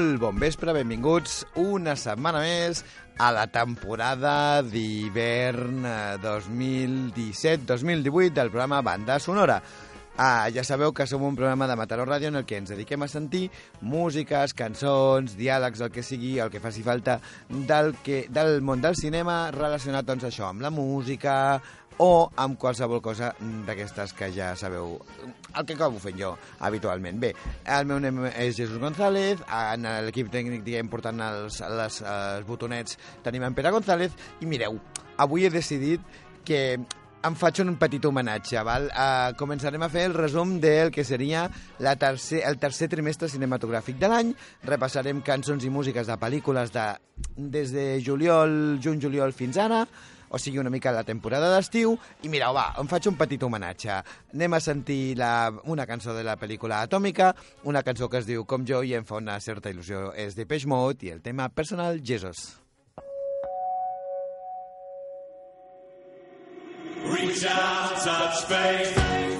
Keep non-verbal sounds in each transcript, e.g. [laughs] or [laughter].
molt bon vespre, benvinguts una setmana més a la temporada d'hivern eh, 2017-2018 del programa Banda Sonora. Ah, ja sabeu que som un programa de Mataró Ràdio en el que ens dediquem a sentir músiques, cançons, diàlegs, el que sigui, el que faci falta del, que, del món del cinema relacionat doncs, això amb la música o amb qualsevol cosa d'aquestes que ja sabeu el que acabo fent jo habitualment. Bé, el meu nom és Jesús González, en l'equip tècnic diguem portant els, les, els botonets tenim en Pere González i mireu, avui he decidit que em faig un petit homenatge, val? Uh, començarem a fer el resum del que seria la tercer, el tercer trimestre cinematogràfic de l'any. Repassarem cançons i músiques de pel·lícules de, des de juliol, juny-juliol fins ara, o sigui, una mica la temporada d'estiu, i mireu, va, em faig un petit homenatge. Anem a sentir la, una cançó de la pel·lícula Atòmica, una cançó que es diu Com jo i em fa una certa il·lusió. És de Peix Mode i el tema personal Jesus. Reach out, touch faith.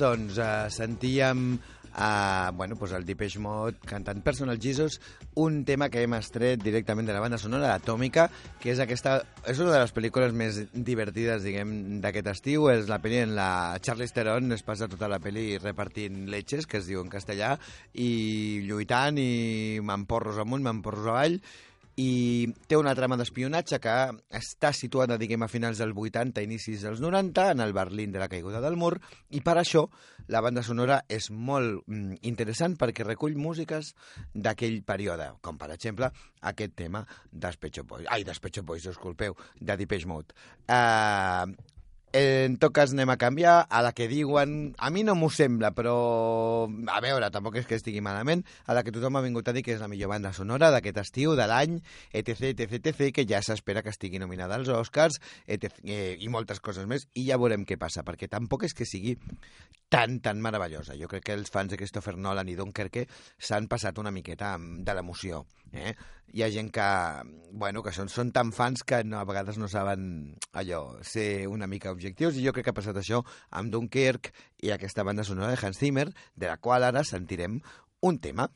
Doncs uh, sentíem uh, bueno, pues el Depeche Mode cantant Personal Jesus, un tema que hem estret directament de la banda sonora d'Atòmica, que és aquesta... És una de les pel·lícules més divertides, diguem, d'aquest estiu. És la pel·li en la Charlize Theron es passa tota la pel·li repartint leches, que es diu en castellà, i lluitant, i m'emporros amunt, m'emporros avall, i té una trama d'espionatge que està situada, diguem, a finals dels 80, inicis dels 90, en el Berlín de la caiguda del mur, i per això la banda sonora és molt mm, interessant perquè recull músiques d'aquell període, com per exemple aquest tema Shop Boys, ai, Shop Boys, disculpeu, de Depeche Mode. Uh, en tot cas anem a canviar a la que diuen, a mi no m'ho sembla, però a veure, tampoc és que estigui malament, a la que tothom ha vingut a dir que és la millor banda sonora d'aquest estiu, de l'any, etc, etc, etc, que ja s'espera que estigui nominada als Oscars, etc, eh, i moltes coses més, i ja veurem què passa, perquè tampoc és que sigui tan, tan meravellosa. Jo crec que els fans de Christopher Nolan i Dunkerque s'han passat una miqueta amb- de l'emoció. Eh? Hi ha gent que, bueno, que són, són tan fans que no, a vegades no saben allò, ser una mica objectius, i jo crec que ha passat això amb Dunkirk i aquesta banda sonora de Hans Zimmer, de la qual ara sentirem un tema.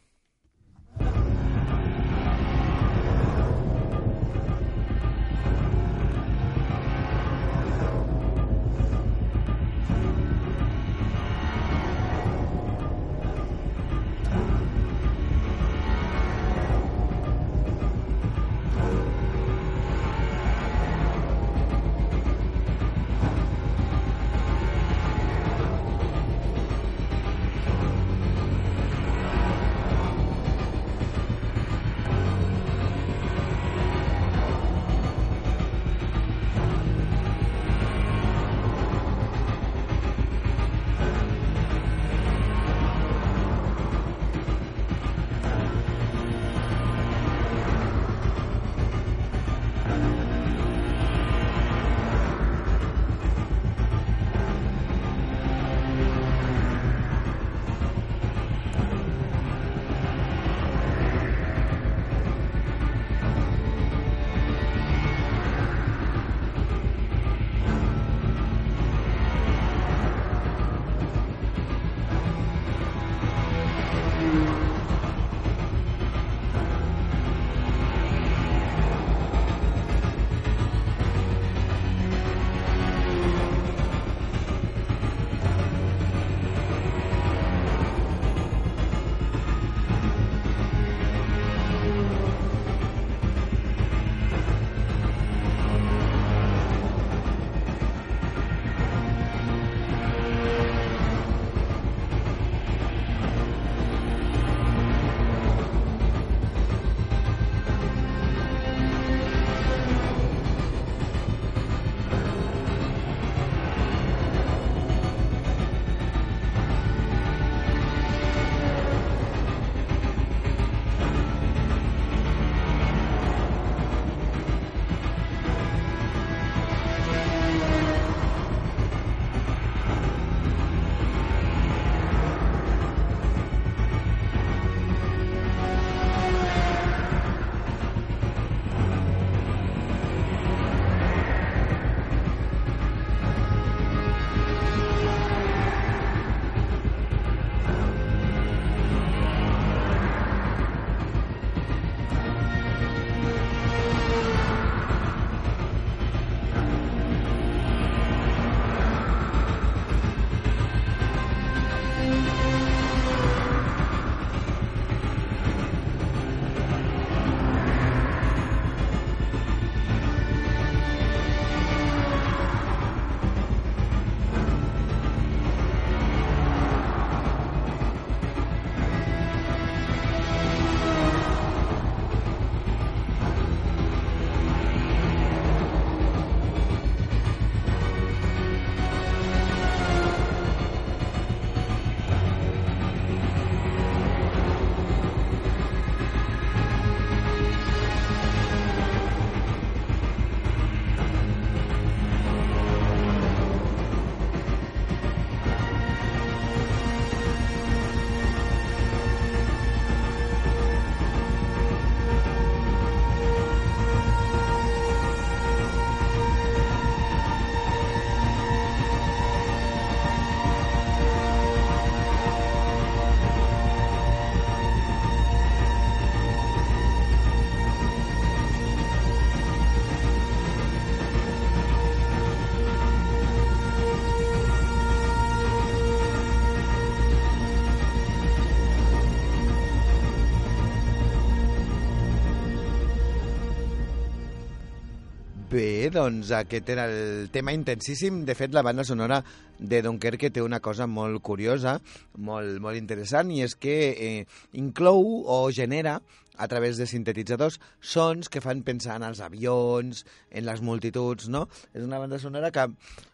Bé, doncs aquest era el tema intensíssim. De fet, la banda sonora de Dunkerque té una cosa molt curiosa, molt, molt interessant, i és que eh, inclou o genera a través de sintetitzadors sons que fan pensar en els avions, en les multituds, no? És una banda sonora que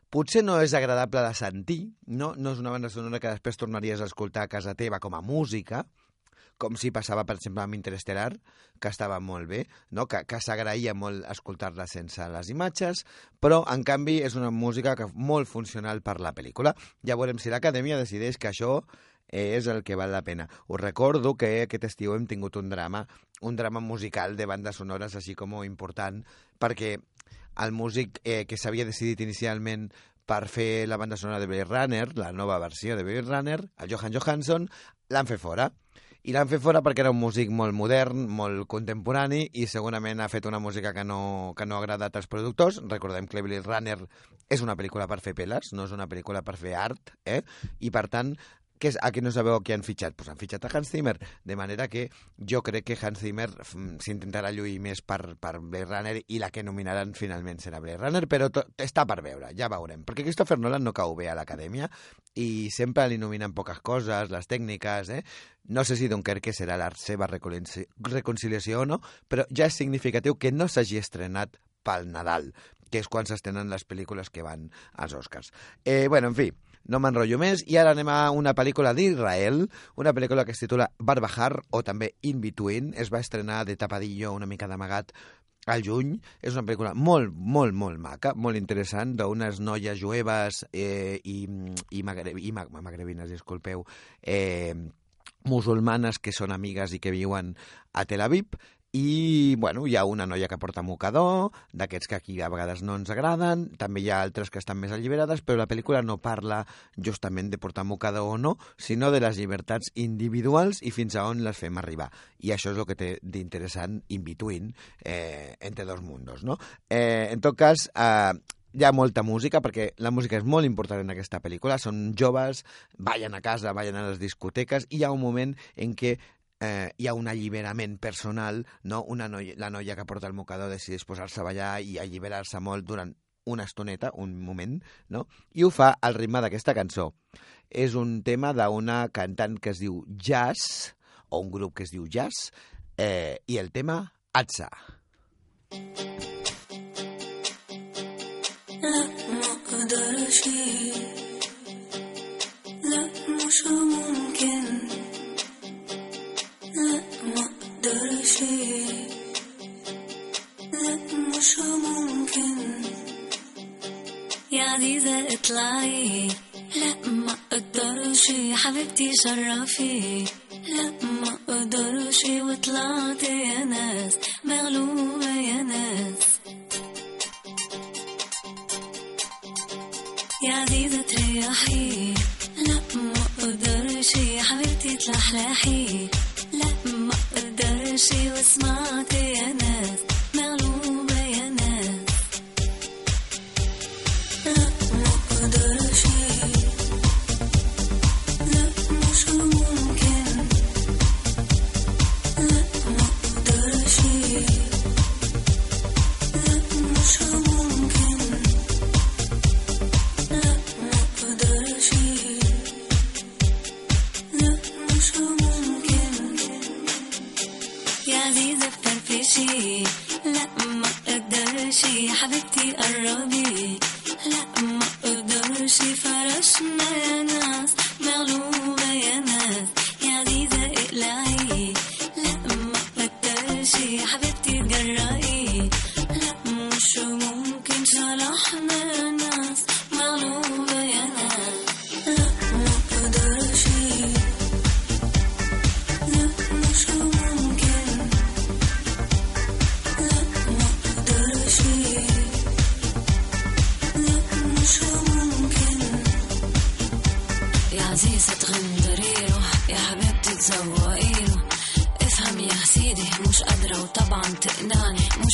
potser no és agradable de sentir, no? No és una banda sonora que després tornaries a escoltar a casa teva com a música, com si passava, per exemple, amb Interestelar, que estava molt bé, no? que, que s'agraïa molt escoltar-la sense les imatges, però, en canvi, és una música que molt funcional per la pel·lícula. Ja veurem si l'Acadèmia decideix que això és el que val la pena. Us recordo que aquest estiu hem tingut un drama, un drama musical de bandes sonores així com important, perquè el músic eh, que s'havia decidit inicialment per fer la banda sonora de Blade Runner, la nova versió de Blade Runner, el Johan Johansson, l'han fet fora. I l'han fet fora perquè era un músic molt modern, molt contemporani i segurament ha fet una música que no, que no ha agradat als productors. Recordem que Blade Runner és una pel·lícula per fer peles, no és una pel·lícula per fer art, eh? i per tant que és, aquí no sabeu qui han fitxat? Pues han fitxat a Hans Zimmer, de manera que jo crec que Hans Zimmer mm, s'intentarà lluir més per, per Blade Runner i la que nominaran finalment serà Blade Runner, però està per veure, ja veurem. Perquè Christopher Nolan no cau bé a l'acadèmia i sempre li nominen poques coses, les tècniques, eh? No sé si Dunkerque serà la seva reconcili- reconciliació o no, però ja és significatiu que no s'hagi estrenat pel Nadal, que és quan s'estrenen les pel·lícules que van als Oscars. Eh, bueno, en fi, no m'enrotllo més, i ara anem a una pel·lícula d'Israel, una pel·lícula que es titula Barbahar, o també In Between, es va estrenar de tapadillo, una mica d'amagat, al juny. És una pel·lícula molt, molt, molt maca, molt interessant, d'unes noies jueves eh, i, i, magre, i mag, magrebines, disculpeu, eh, musulmanes que són amigues i que viuen a Tel Aviv i, bueno, hi ha una noia que porta mocador, d'aquests que aquí a vegades no ens agraden, també hi ha altres que estan més alliberades, però la pel·lícula no parla justament de portar mocador o no, sinó de les llibertats individuals i fins a on les fem arribar. I això és el que té d'interessant in between, eh, entre dos mundos, no? Eh, en tot cas, eh, hi ha molta música, perquè la música és molt important en aquesta pel·lícula. Són joves, ballen a casa, ballen a les discoteques, i hi ha un moment en què eh, hi ha un alliberament personal, no? Una noia, la noia que porta el mocador decideix posar-se a ballar i alliberar-se molt durant una estoneta, un moment, no? I ho fa al ritme d'aquesta cançó. És un tema d'una cantant que es diu Jazz, o un grup que es diu Jazz, eh, i el tema Atza. لا ما اقدرش لا مش ممكن أقدرش لا مش ممكن يا عزيزة اطلعي لا ما أقدرش حبيبتي شرفي لا ما أقدرش وطلعت يا ناس مغلوبة يا ناس يا عزيزة تريحي لا ما أقدرش حبيبتي تلحلحي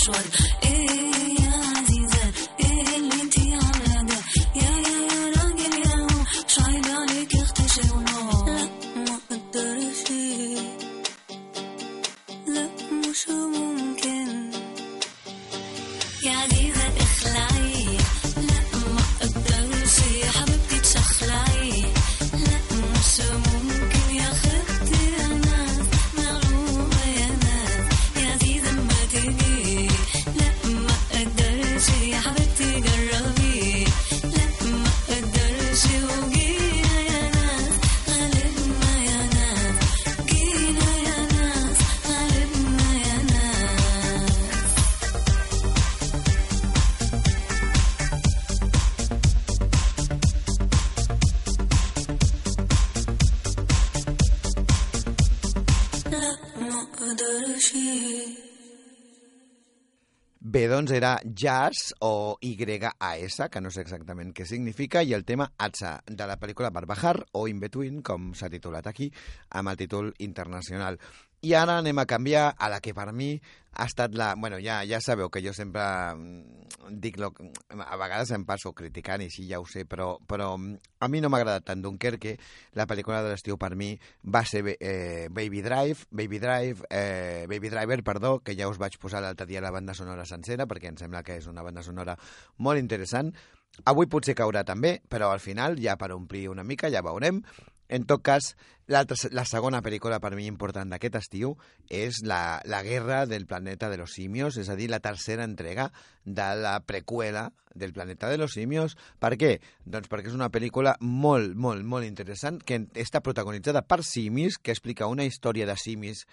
one. Doncs era Jazz o YAS, que no sé exactament què significa, i el tema Atsa, de la pel·lícula Barbajar o In Between, com s'ha titulat aquí, amb el títol internacional. I ara anem a canviar a la que per mi ha estat la... Bueno, ja, ja sabeu que jo sempre mm, dic... Lo, a vegades em passo criticant i sí, ja ho sé, però, però mm, a mi no m'ha agradat tant Dunkerque. La pel·lícula de l'estiu per mi va ser eh, Baby Drive, Baby Drive, eh, Baby Driver, perdó, que ja us vaig posar l'altre dia la banda sonora sencera, perquè em sembla que és una banda sonora molt interessant. Avui potser caurà també, però al final, ja per omplir una mica, ja veurem. En tot cas, la segona pel·lícula per mi important d'aquest estiu és la, la Guerra del Planeta de los Simios, és a dir, la tercera entrega de la preqüela del Planeta de los Simios. Per què? Doncs perquè és una pel·lícula molt, molt, molt interessant que està protagonitzada per simis, que explica una història de simis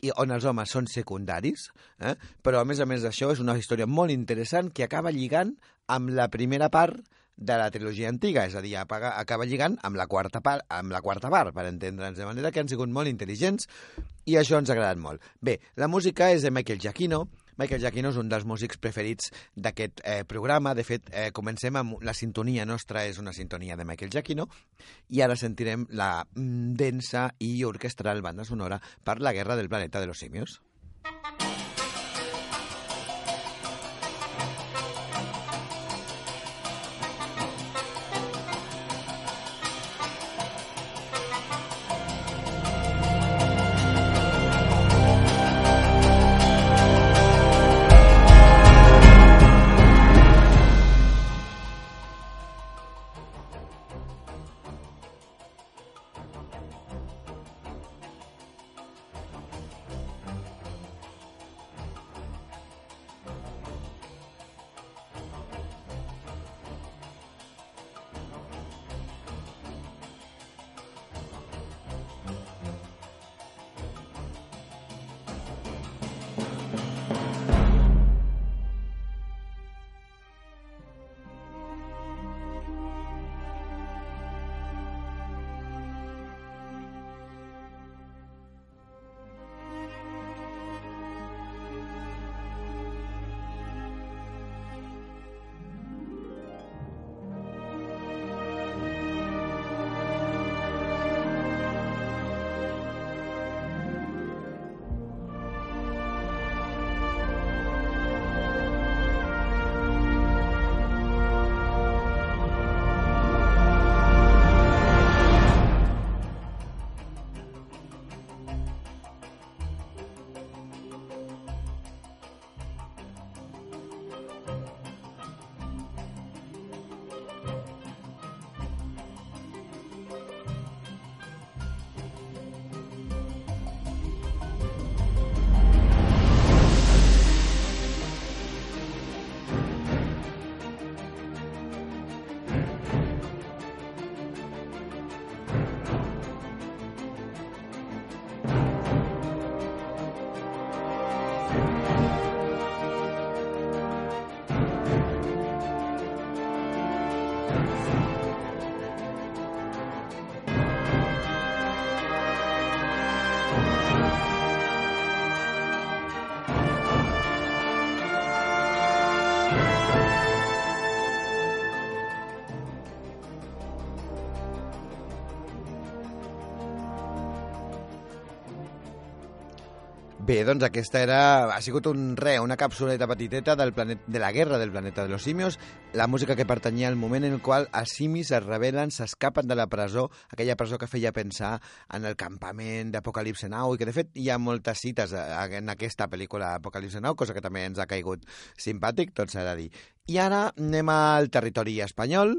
i on els homes són secundaris, eh? però a més a més d'això és una història molt interessant que acaba lligant amb la primera part de la trilogia antiga, és a dir, apaga, acaba lligant amb la quarta part, amb la quarta part, per entendre'ns, de manera que han sigut molt intel·ligents i això ens ha agradat molt. Bé, la música és de Michael Giacchino, Michael Giacchino és un dels músics preferits d'aquest eh, programa. De fet, eh, comencem amb la sintonia nostra, és una sintonia de Michael Giacchino, i ara sentirem la mm, densa i orquestral banda sonora per la Guerra del Planeta de los Simios. Bé, doncs aquesta era, ha sigut un re, una capsuleta petiteta del planet, de la guerra del planeta de los simios, la música que pertanyia al moment en el qual els simis es rebel·len, s'escapen de la presó, aquella presó que feia pensar en el campament d'Apocalipse Now, i que de fet hi ha moltes cites en aquesta pel·lícula Apocalipse Now, cosa que també ens ha caigut simpàtic, tot s'ha de dir. I ara anem al territori espanyol,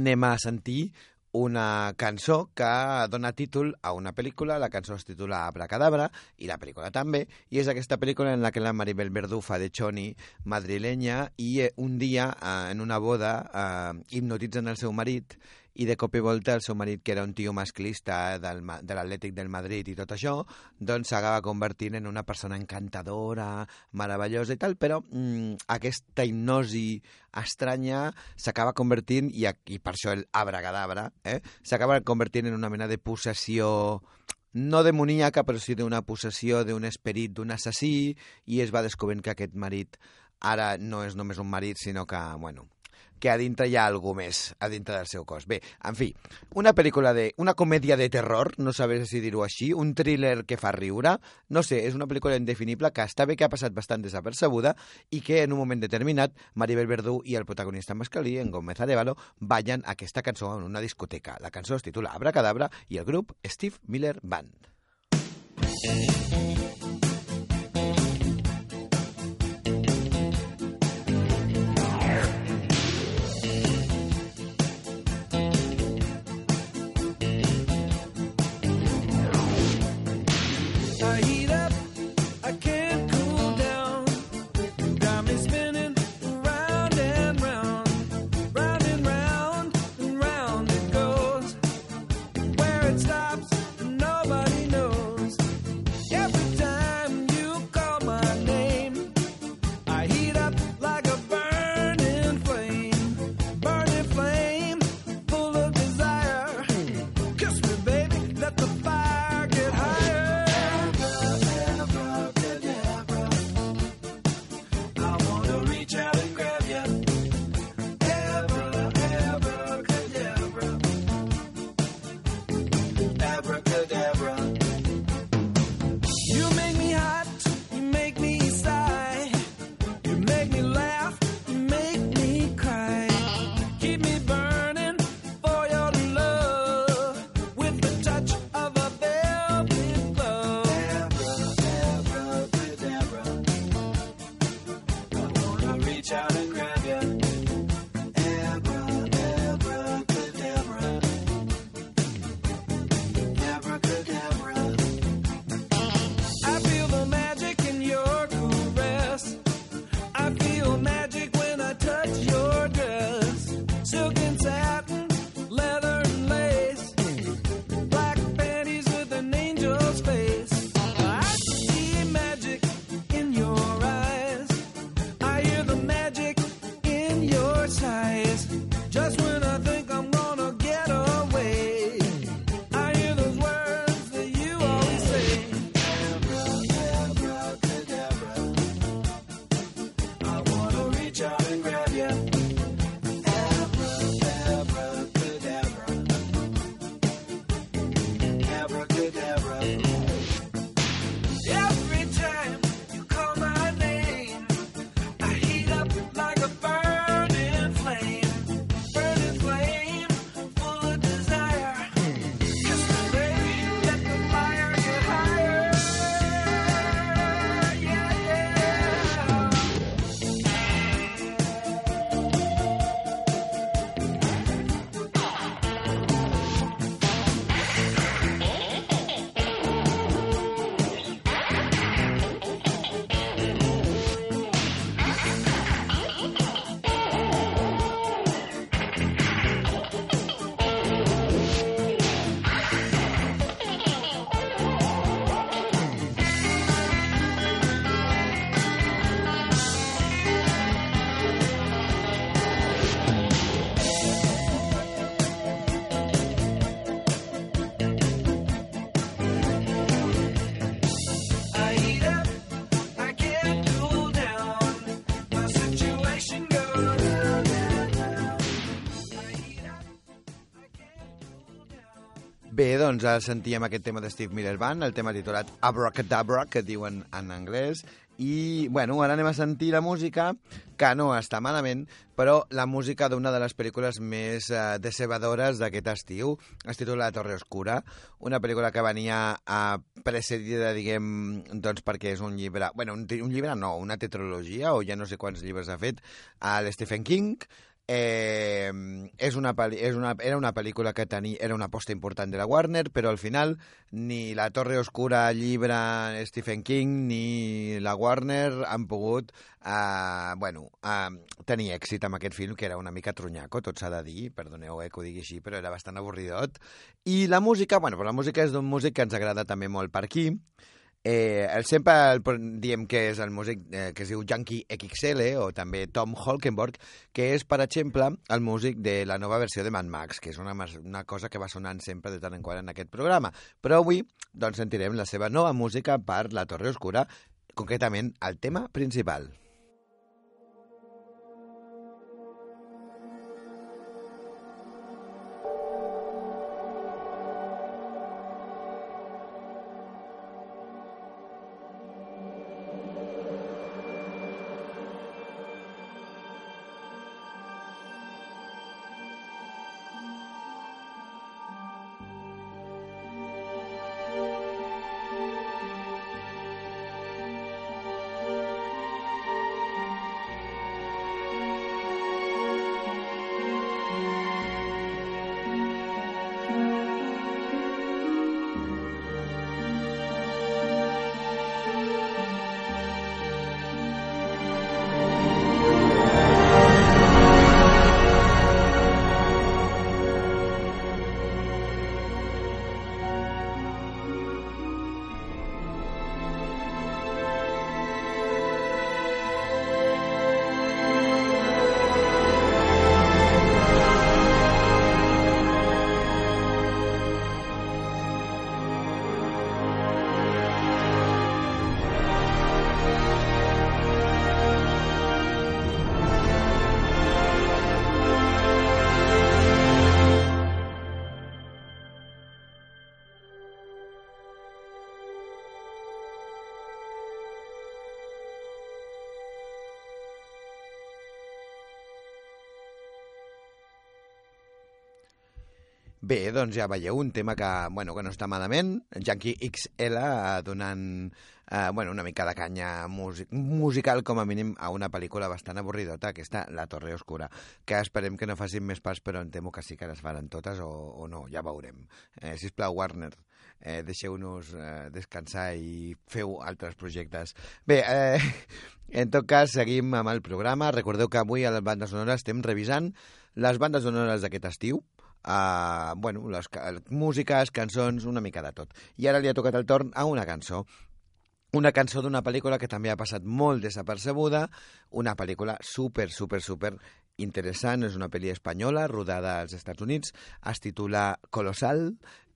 anem a sentir una cançó que dona títol a una pel·lícula, la cançó es titula Abracadabra, i la pel·lícula també, i és aquesta pel·lícula en la que la Maribel Verdú fa de Choni madrilenya i eh, un dia, eh, en una boda, eh, hipnotitzen el seu marit i de cop i volta el seu marit, que era un tio masclista del, de l'Atlètic del Madrid i tot això, doncs s'acaba convertint en una persona encantadora, meravellosa i tal, però mm, aquesta hipnosi estranya s'acaba convertint, i, aquí, per això el abracadabra, eh, s'acaba convertint en una mena de possessió no demoníaca, però sí d'una possessió d'un esperit d'un assassí, i es va descobrint que aquest marit ara no és només un marit, sinó que, bueno, que a dintre hi ha algú més, a dintre del seu cos. Bé, en fi, una pel·lícula de... una comèdia de terror, no saber si dir-ho així, un thriller que fa riure, no sé, és una pel·lícula indefinible que està bé que ha passat bastant desapercebuda i que en un moment determinat Maribel Verdú i el protagonista masculí, en Gómez Arevalo, ballen aquesta cançó en una discoteca. La cançó es titula Abracadabra i el grup Steve Miller Band. I Bé, doncs ara sentíem aquest tema de Steve Miller Band, el tema titulat Abracadabra, que diuen en anglès, i, bueno, ara anem a sentir la música, que no està malament, però la música d'una de les pel·lícules més eh, decebedores d'aquest estiu. Es titula La Torre Oscura, una pel·lícula que venia a precedida, diguem, doncs perquè és un llibre... bueno, un, un llibre no, una tetralogia, o ja no sé quants llibres ha fet, a l'Stephen King, Eh, és una, és una, era una pel·lícula que tenia, era una aposta important de la Warner, però al final ni La Torre Oscura, llibre Stephen King, ni la Warner han pogut eh, bueno, eh, tenir èxit amb aquest film, que era una mica trunyaco, tot s'ha de dir, perdoneu eh, que ho digui així, però era bastant avorridot. I la música, bueno, però la música és d'un músic que ens agrada també molt per aquí, Eh, el sempre el, diem que és el músic eh, que es diu Yankee XL o també Tom Holkenborg, que és, per exemple, el músic de la nova versió de Mad Max, que és una, una cosa que va sonant sempre de tant en quant en aquest programa. Però avui doncs sentirem la seva nova música per La Torre Oscura, concretament el tema principal. Bé, doncs ja veieu, un tema que, bueno, que no està malament. Yankee XL eh, donant eh, bueno, una mica de canya music musical, com a mínim, a una pel·lícula bastant avorridota, aquesta La Torre Oscura, que esperem que no facin més parts, però em temo que sí que les faran totes o, o no, ja veurem. Eh, sisplau, Warner, eh, deixeu-nos eh, descansar i feu altres projectes. Bé, eh, [laughs] en tot cas, seguim amb el programa. Recordeu que avui a les bandes sonores estem revisant les bandes sonores d'aquest estiu, uh, bueno, les músiques, cançons, una mica de tot. I ara li ha tocat el torn a una cançó. Una cançó d'una pel·lícula que també ha passat molt desapercebuda, una pel·lícula super, super, super interessant, és una pel·li espanyola rodada als Estats Units, es titula Colossal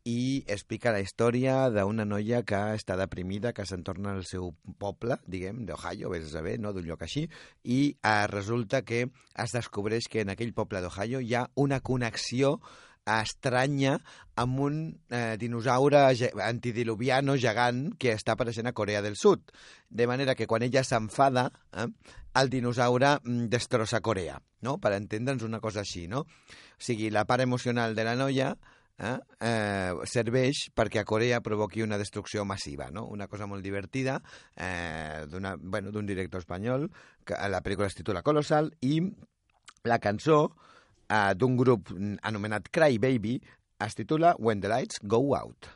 i explica la història d'una noia que està deprimida, que se'n torna al seu poble, diguem, d'Ohio, vés a saber, no? d'un lloc així, i eh, resulta que es descobreix que en aquell poble d'Ohio hi ha una connexió estranya amb un eh, dinosaure antidiluviano gegant que està apareixent a Corea del Sud. De manera que quan ella s'enfada, eh, el dinosaure mm, destrossa Corea, no? per entendre'ns una cosa així. No? O sigui, la part emocional de la noia eh, eh, serveix perquè a Corea provoqui una destrucció massiva, no? Una cosa molt divertida eh, d'una- bueno, d'un director espanyol, que la pel·lícula es titula Colossal, i la cançó eh, d'un grup anomenat Cry Baby es titula When the Lights Go Out.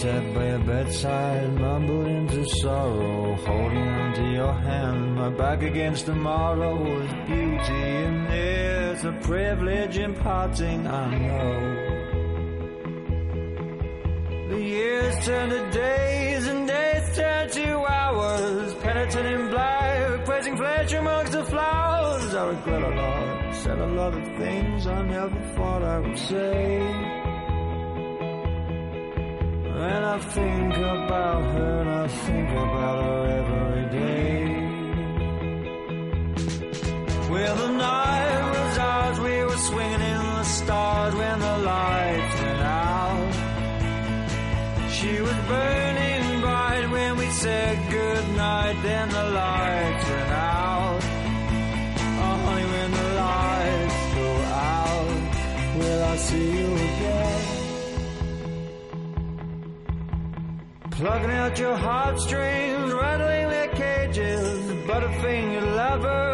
Sat by your bedside, mumbled into sorrow, holding onto your hand, my back against the tomorrow was beauty, and there's a privilege imparting, I know. The years turn to days, and days turn to hours, penitent in black, praising flesh amongst the flowers. I regret a lot, said a lot of things I never thought I would say. And I think about her I think about her every day. Well, the night was ours, we were swinging in the stars when the lights went out. She was burning Plugging out your heartstrings, rattling their cages, butterfinger lovers,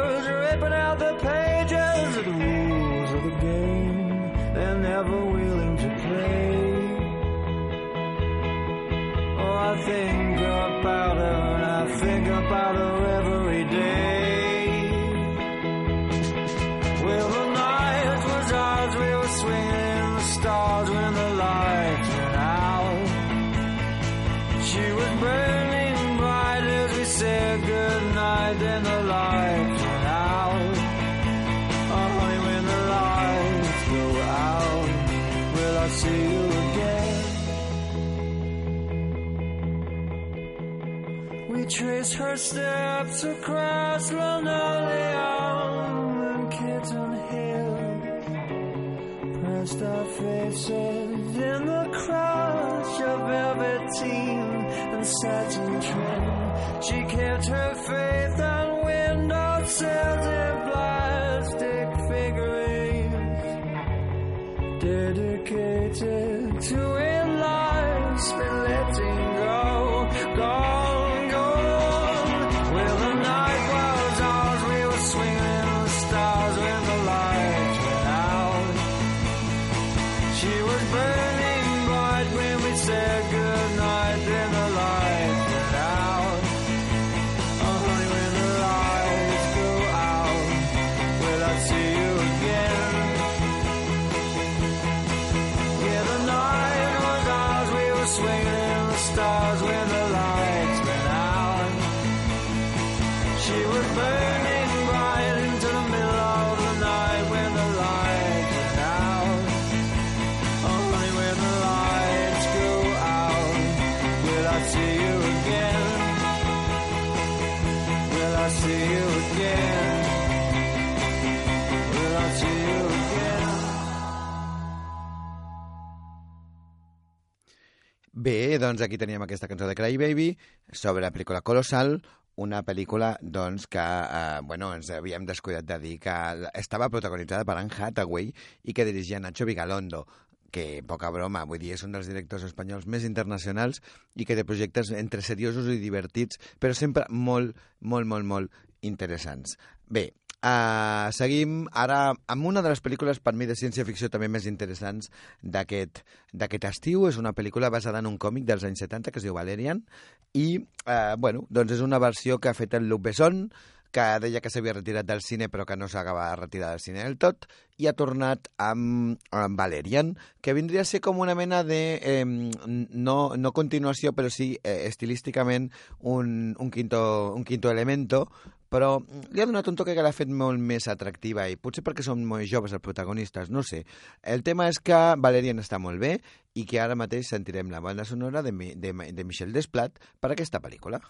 steps across linoleum and kitten hill. Pressed our faces in the crush of velveteen and satin trim. She kept her faith on windowsills and plastic figurines dedicated doncs aquí teníem aquesta cançó de Cry Baby sobre la pel·lícula Colossal, una pel·lícula doncs, que eh, bueno, ens havíem descuidat de dir que estava protagonitzada per Anne Hathaway i que dirigia Nacho Vigalondo que poca broma, vull dir, és un dels directors espanyols més internacionals i que té projectes entre seriosos i divertits, però sempre molt, molt, molt, molt interessants. Bé, uh, seguim ara amb una de les pel·lícules per mi de ciència-ficció també més interessants d'aquest estiu. És una pel·lícula basada en un còmic dels anys 70 que es diu Valerian i, uh, bueno, doncs és una versió que ha fet el Luc Besson, que deia que s'havia retirat del cine però que no s'acaba de retirar del cine del tot i ha tornat amb, amb Valerian, que vindria a ser com una mena de, eh, no, no continuació, però sí eh, estilísticament un, un, quinto, un quinto elemento, però li ha donat un toque que l'ha fet molt més atractiva i potser perquè són molt joves els protagonistes, no sé. El tema és que Valerian està molt bé i que ara mateix sentirem la banda sonora de, de, de Michel Desplat per aquesta pel·lícula.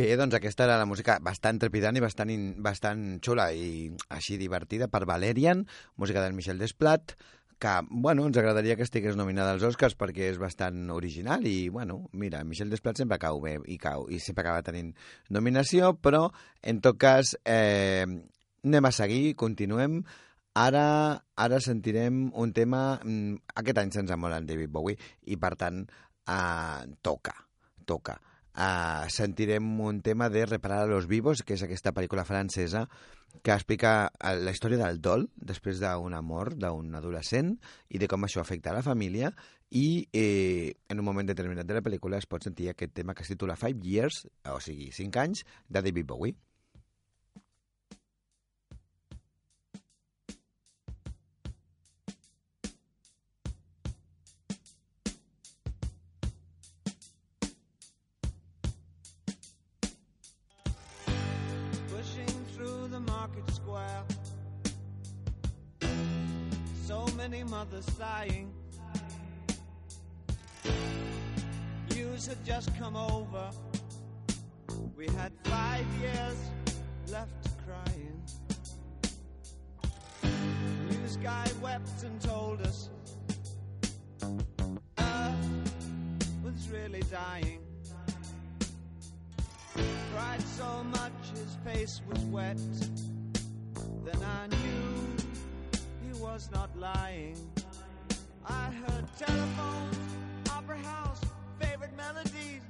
Bé, doncs aquesta era la música bastant trepidant i bastant, in, bastant xula i així divertida per Valerian, música del Michel Desplat, que, bueno, ens agradaria que estigués nominada als Oscars perquè és bastant original i, bueno, mira, Michel Desplat sempre cau bé i cau i sempre acaba tenint nominació, però, en tot cas, eh, anem a seguir, continuem. Ara, ara sentirem un tema... mm, Aquest any se'ns amola en David Bowie i, per tant, eh, toca, toca. Uh, sentirem un tema de Reparar a los vivos, que és aquesta pel·lícula francesa que explica eh, la història del dol després d'una mort d'un adolescent i de com això afecta a la família i eh, en un moment determinat de la pel·lícula es pot sentir aquest tema que es titula Five Years, o sigui, 5 anys, de David Bowie. Many mothers sighing. News had just come over. We had five years left crying. News guy wept and told us Earth was really dying cried so much his face was wet. Then I knew was not lying. I heard telephones, opera house, favorite melodies.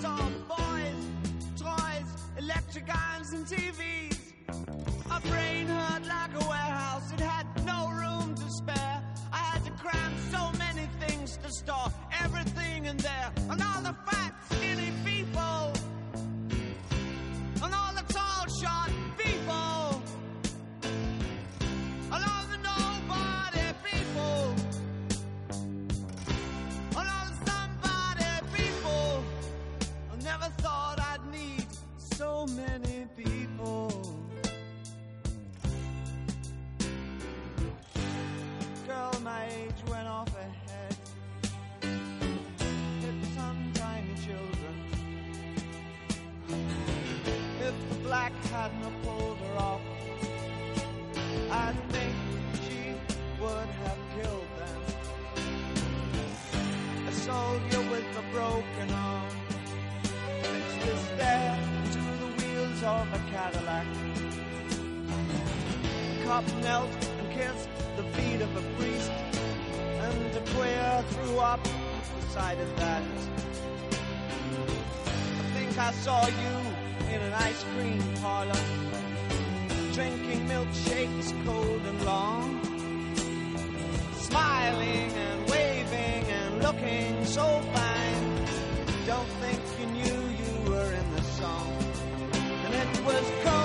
Saw boys, toys, electric irons, and TVs. My brain hurt like a warehouse, it had no room to spare. I had to cram so many things to store everything in there. And all the fat, skinny people The cop knelt and kissed the feet of a priest, and a queer threw up decided that. I think I saw you in an ice cream parlor, drinking milkshakes cold and long, smiling and waving and looking so fine. Don't think you knew you were in the song. And it was cold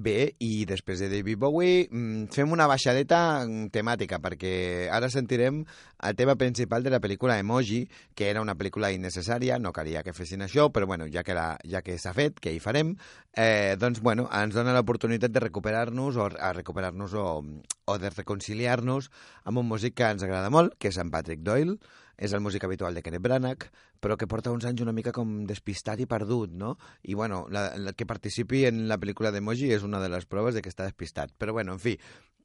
Bé, i després de David Bowie mm, fem una baixadeta mm, temàtica, perquè ara sentirem el tema principal de la pel·lícula Emoji, que era una pel·lícula innecessària, no calia que fessin això, però bueno, ja que, la, ja que s'ha fet, que hi farem, eh, doncs bueno, ens dona l'oportunitat de recuperar-nos o a recuperar-nos o, o de reconciliar-nos amb un músic que ens agrada molt, que és en Patrick Doyle, és el músic habitual de Kenneth Branagh, però que porta uns anys una mica com despistat i perdut, no? I, bueno, la, la que participi en la pel·lícula d'Emoji és una de les proves de que està despistat. Però, bueno, en fi,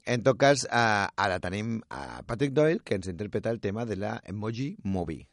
en tot cas, eh, ara tenim a Patrick Doyle, que ens interpreta el tema de la Emoji Movie.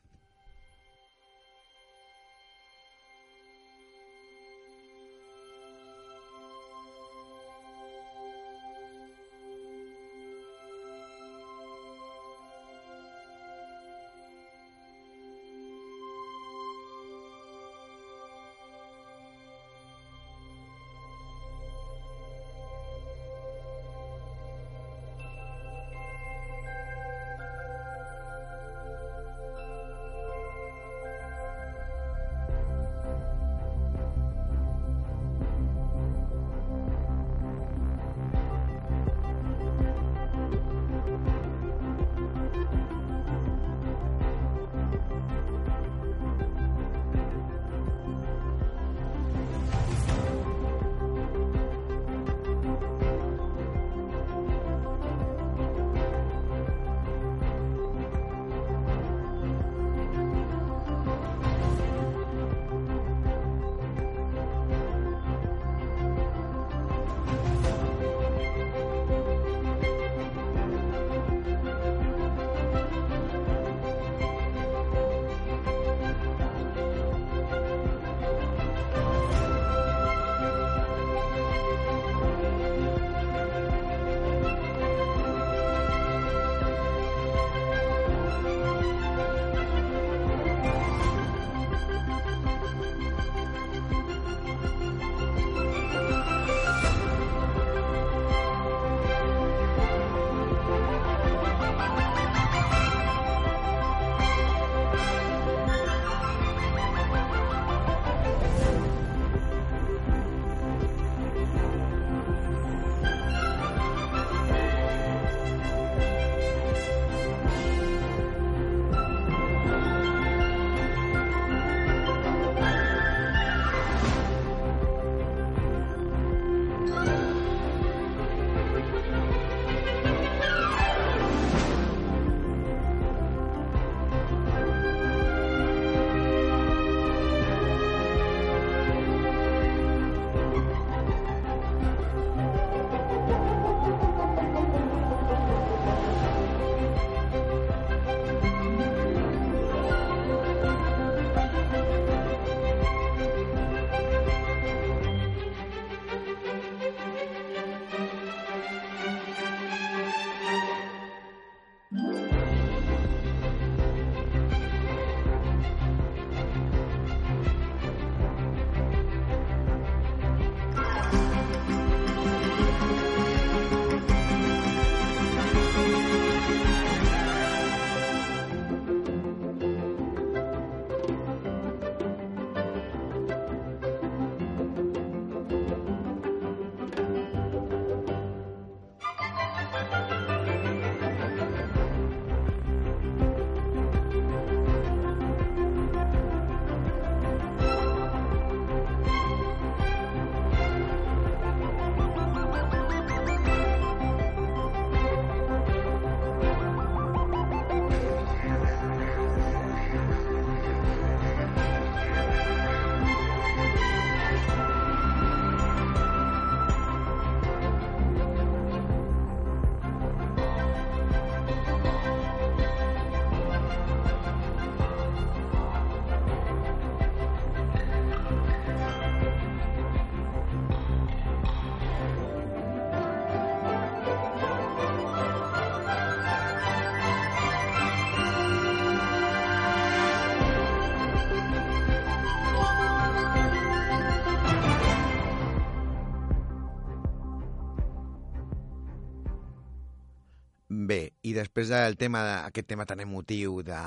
I després del tema, aquest tema tan emotiu de,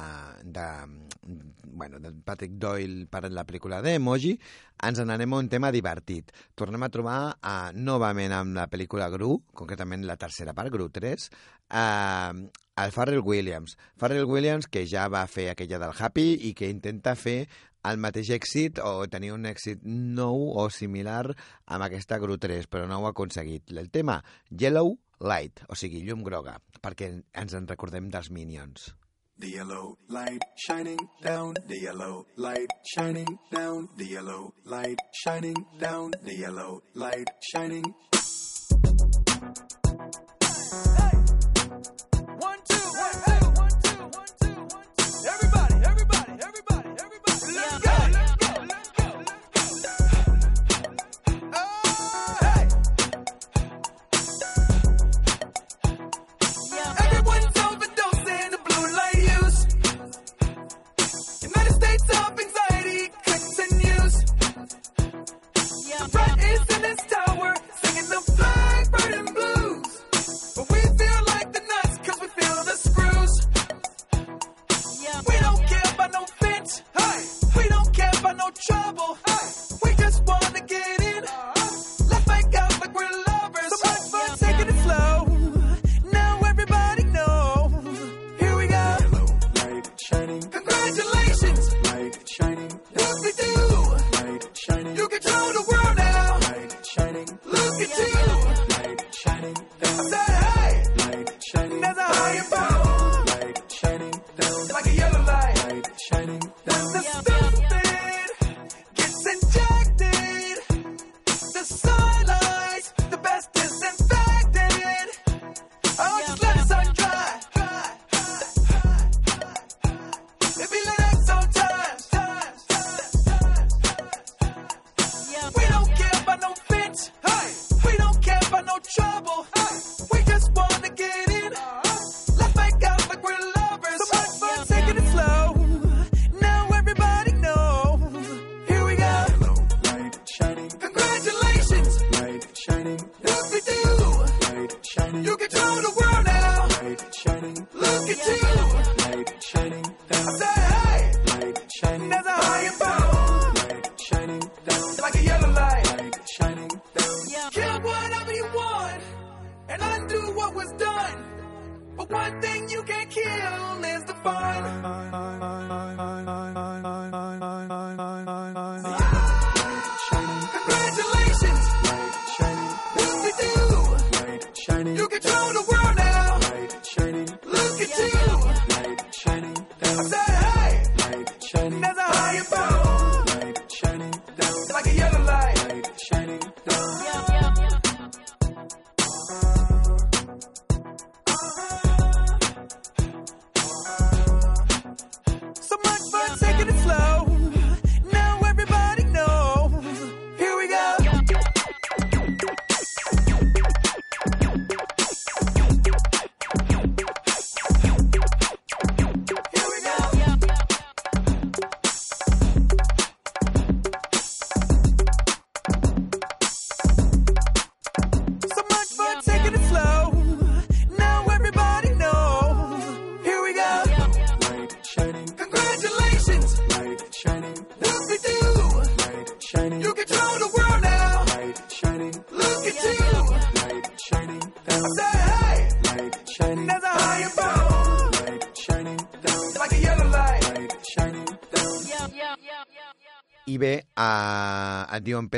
de, bueno, de Patrick Doyle per la pel·lícula d'Emoji, ens n'anem a un tema divertit. Tornem a trobar uh, novament amb la pel·lícula Gru, concretament la tercera part, Gru 3, uh, el Farrell Williams. Farrell Williams, que ja va fer aquella del Happy i que intenta fer el mateix èxit o tenir un èxit nou o similar amb aquesta Gru 3, però no ho ha aconseguit. El tema Yellow Light, o sigui, llum groga, perquè ens en recordem dels Minions. The yellow light shining down, the yellow light shining down, the yellow light shining down, the yellow light shining.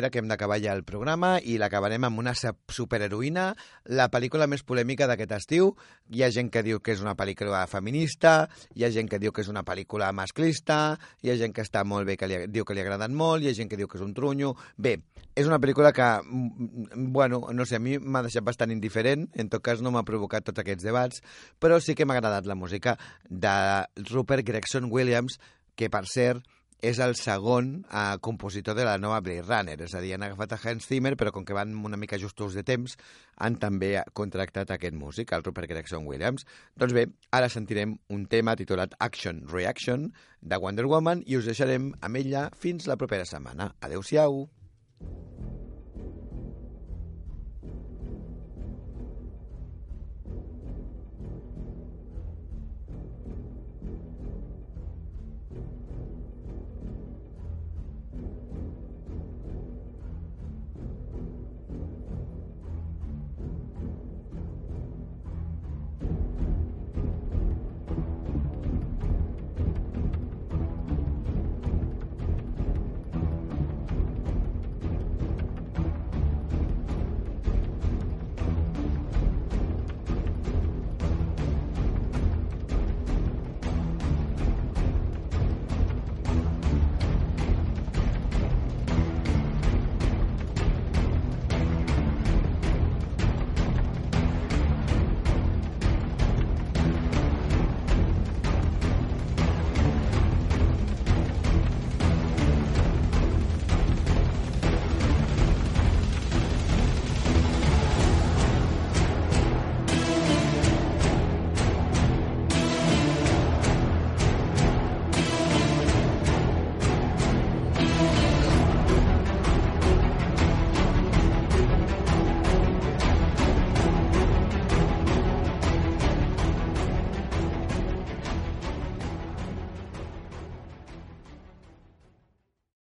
Pere que hem d'acabar ja el programa i l'acabarem amb una superheroïna, la pel·lícula més polèmica d'aquest estiu. Hi ha gent que diu que és una pel·lícula feminista, hi ha gent que diu que és una pel·lícula masclista, hi ha gent que està molt bé, que li, diu que li ha agradat molt, hi ha gent que diu que és un trunyo... Bé, és una pel·lícula que, mm, bueno, no sé, a mi m'ha deixat bastant indiferent, en tot cas no m'ha provocat tots aquests debats, però sí que m'ha agradat la música de Rupert Gregson Williams, que per cert és el segon eh, compositor de la nova Blade Runner, és a dir, han agafat a Hans Zimmer, però com que van una mica justos de temps, han també contractat aquest músic, el Rupert Gregson Williams. Doncs bé, ara sentirem un tema titulat Action Reaction de Wonder Woman i us deixarem amb ella fins la propera setmana. Adéu-siau!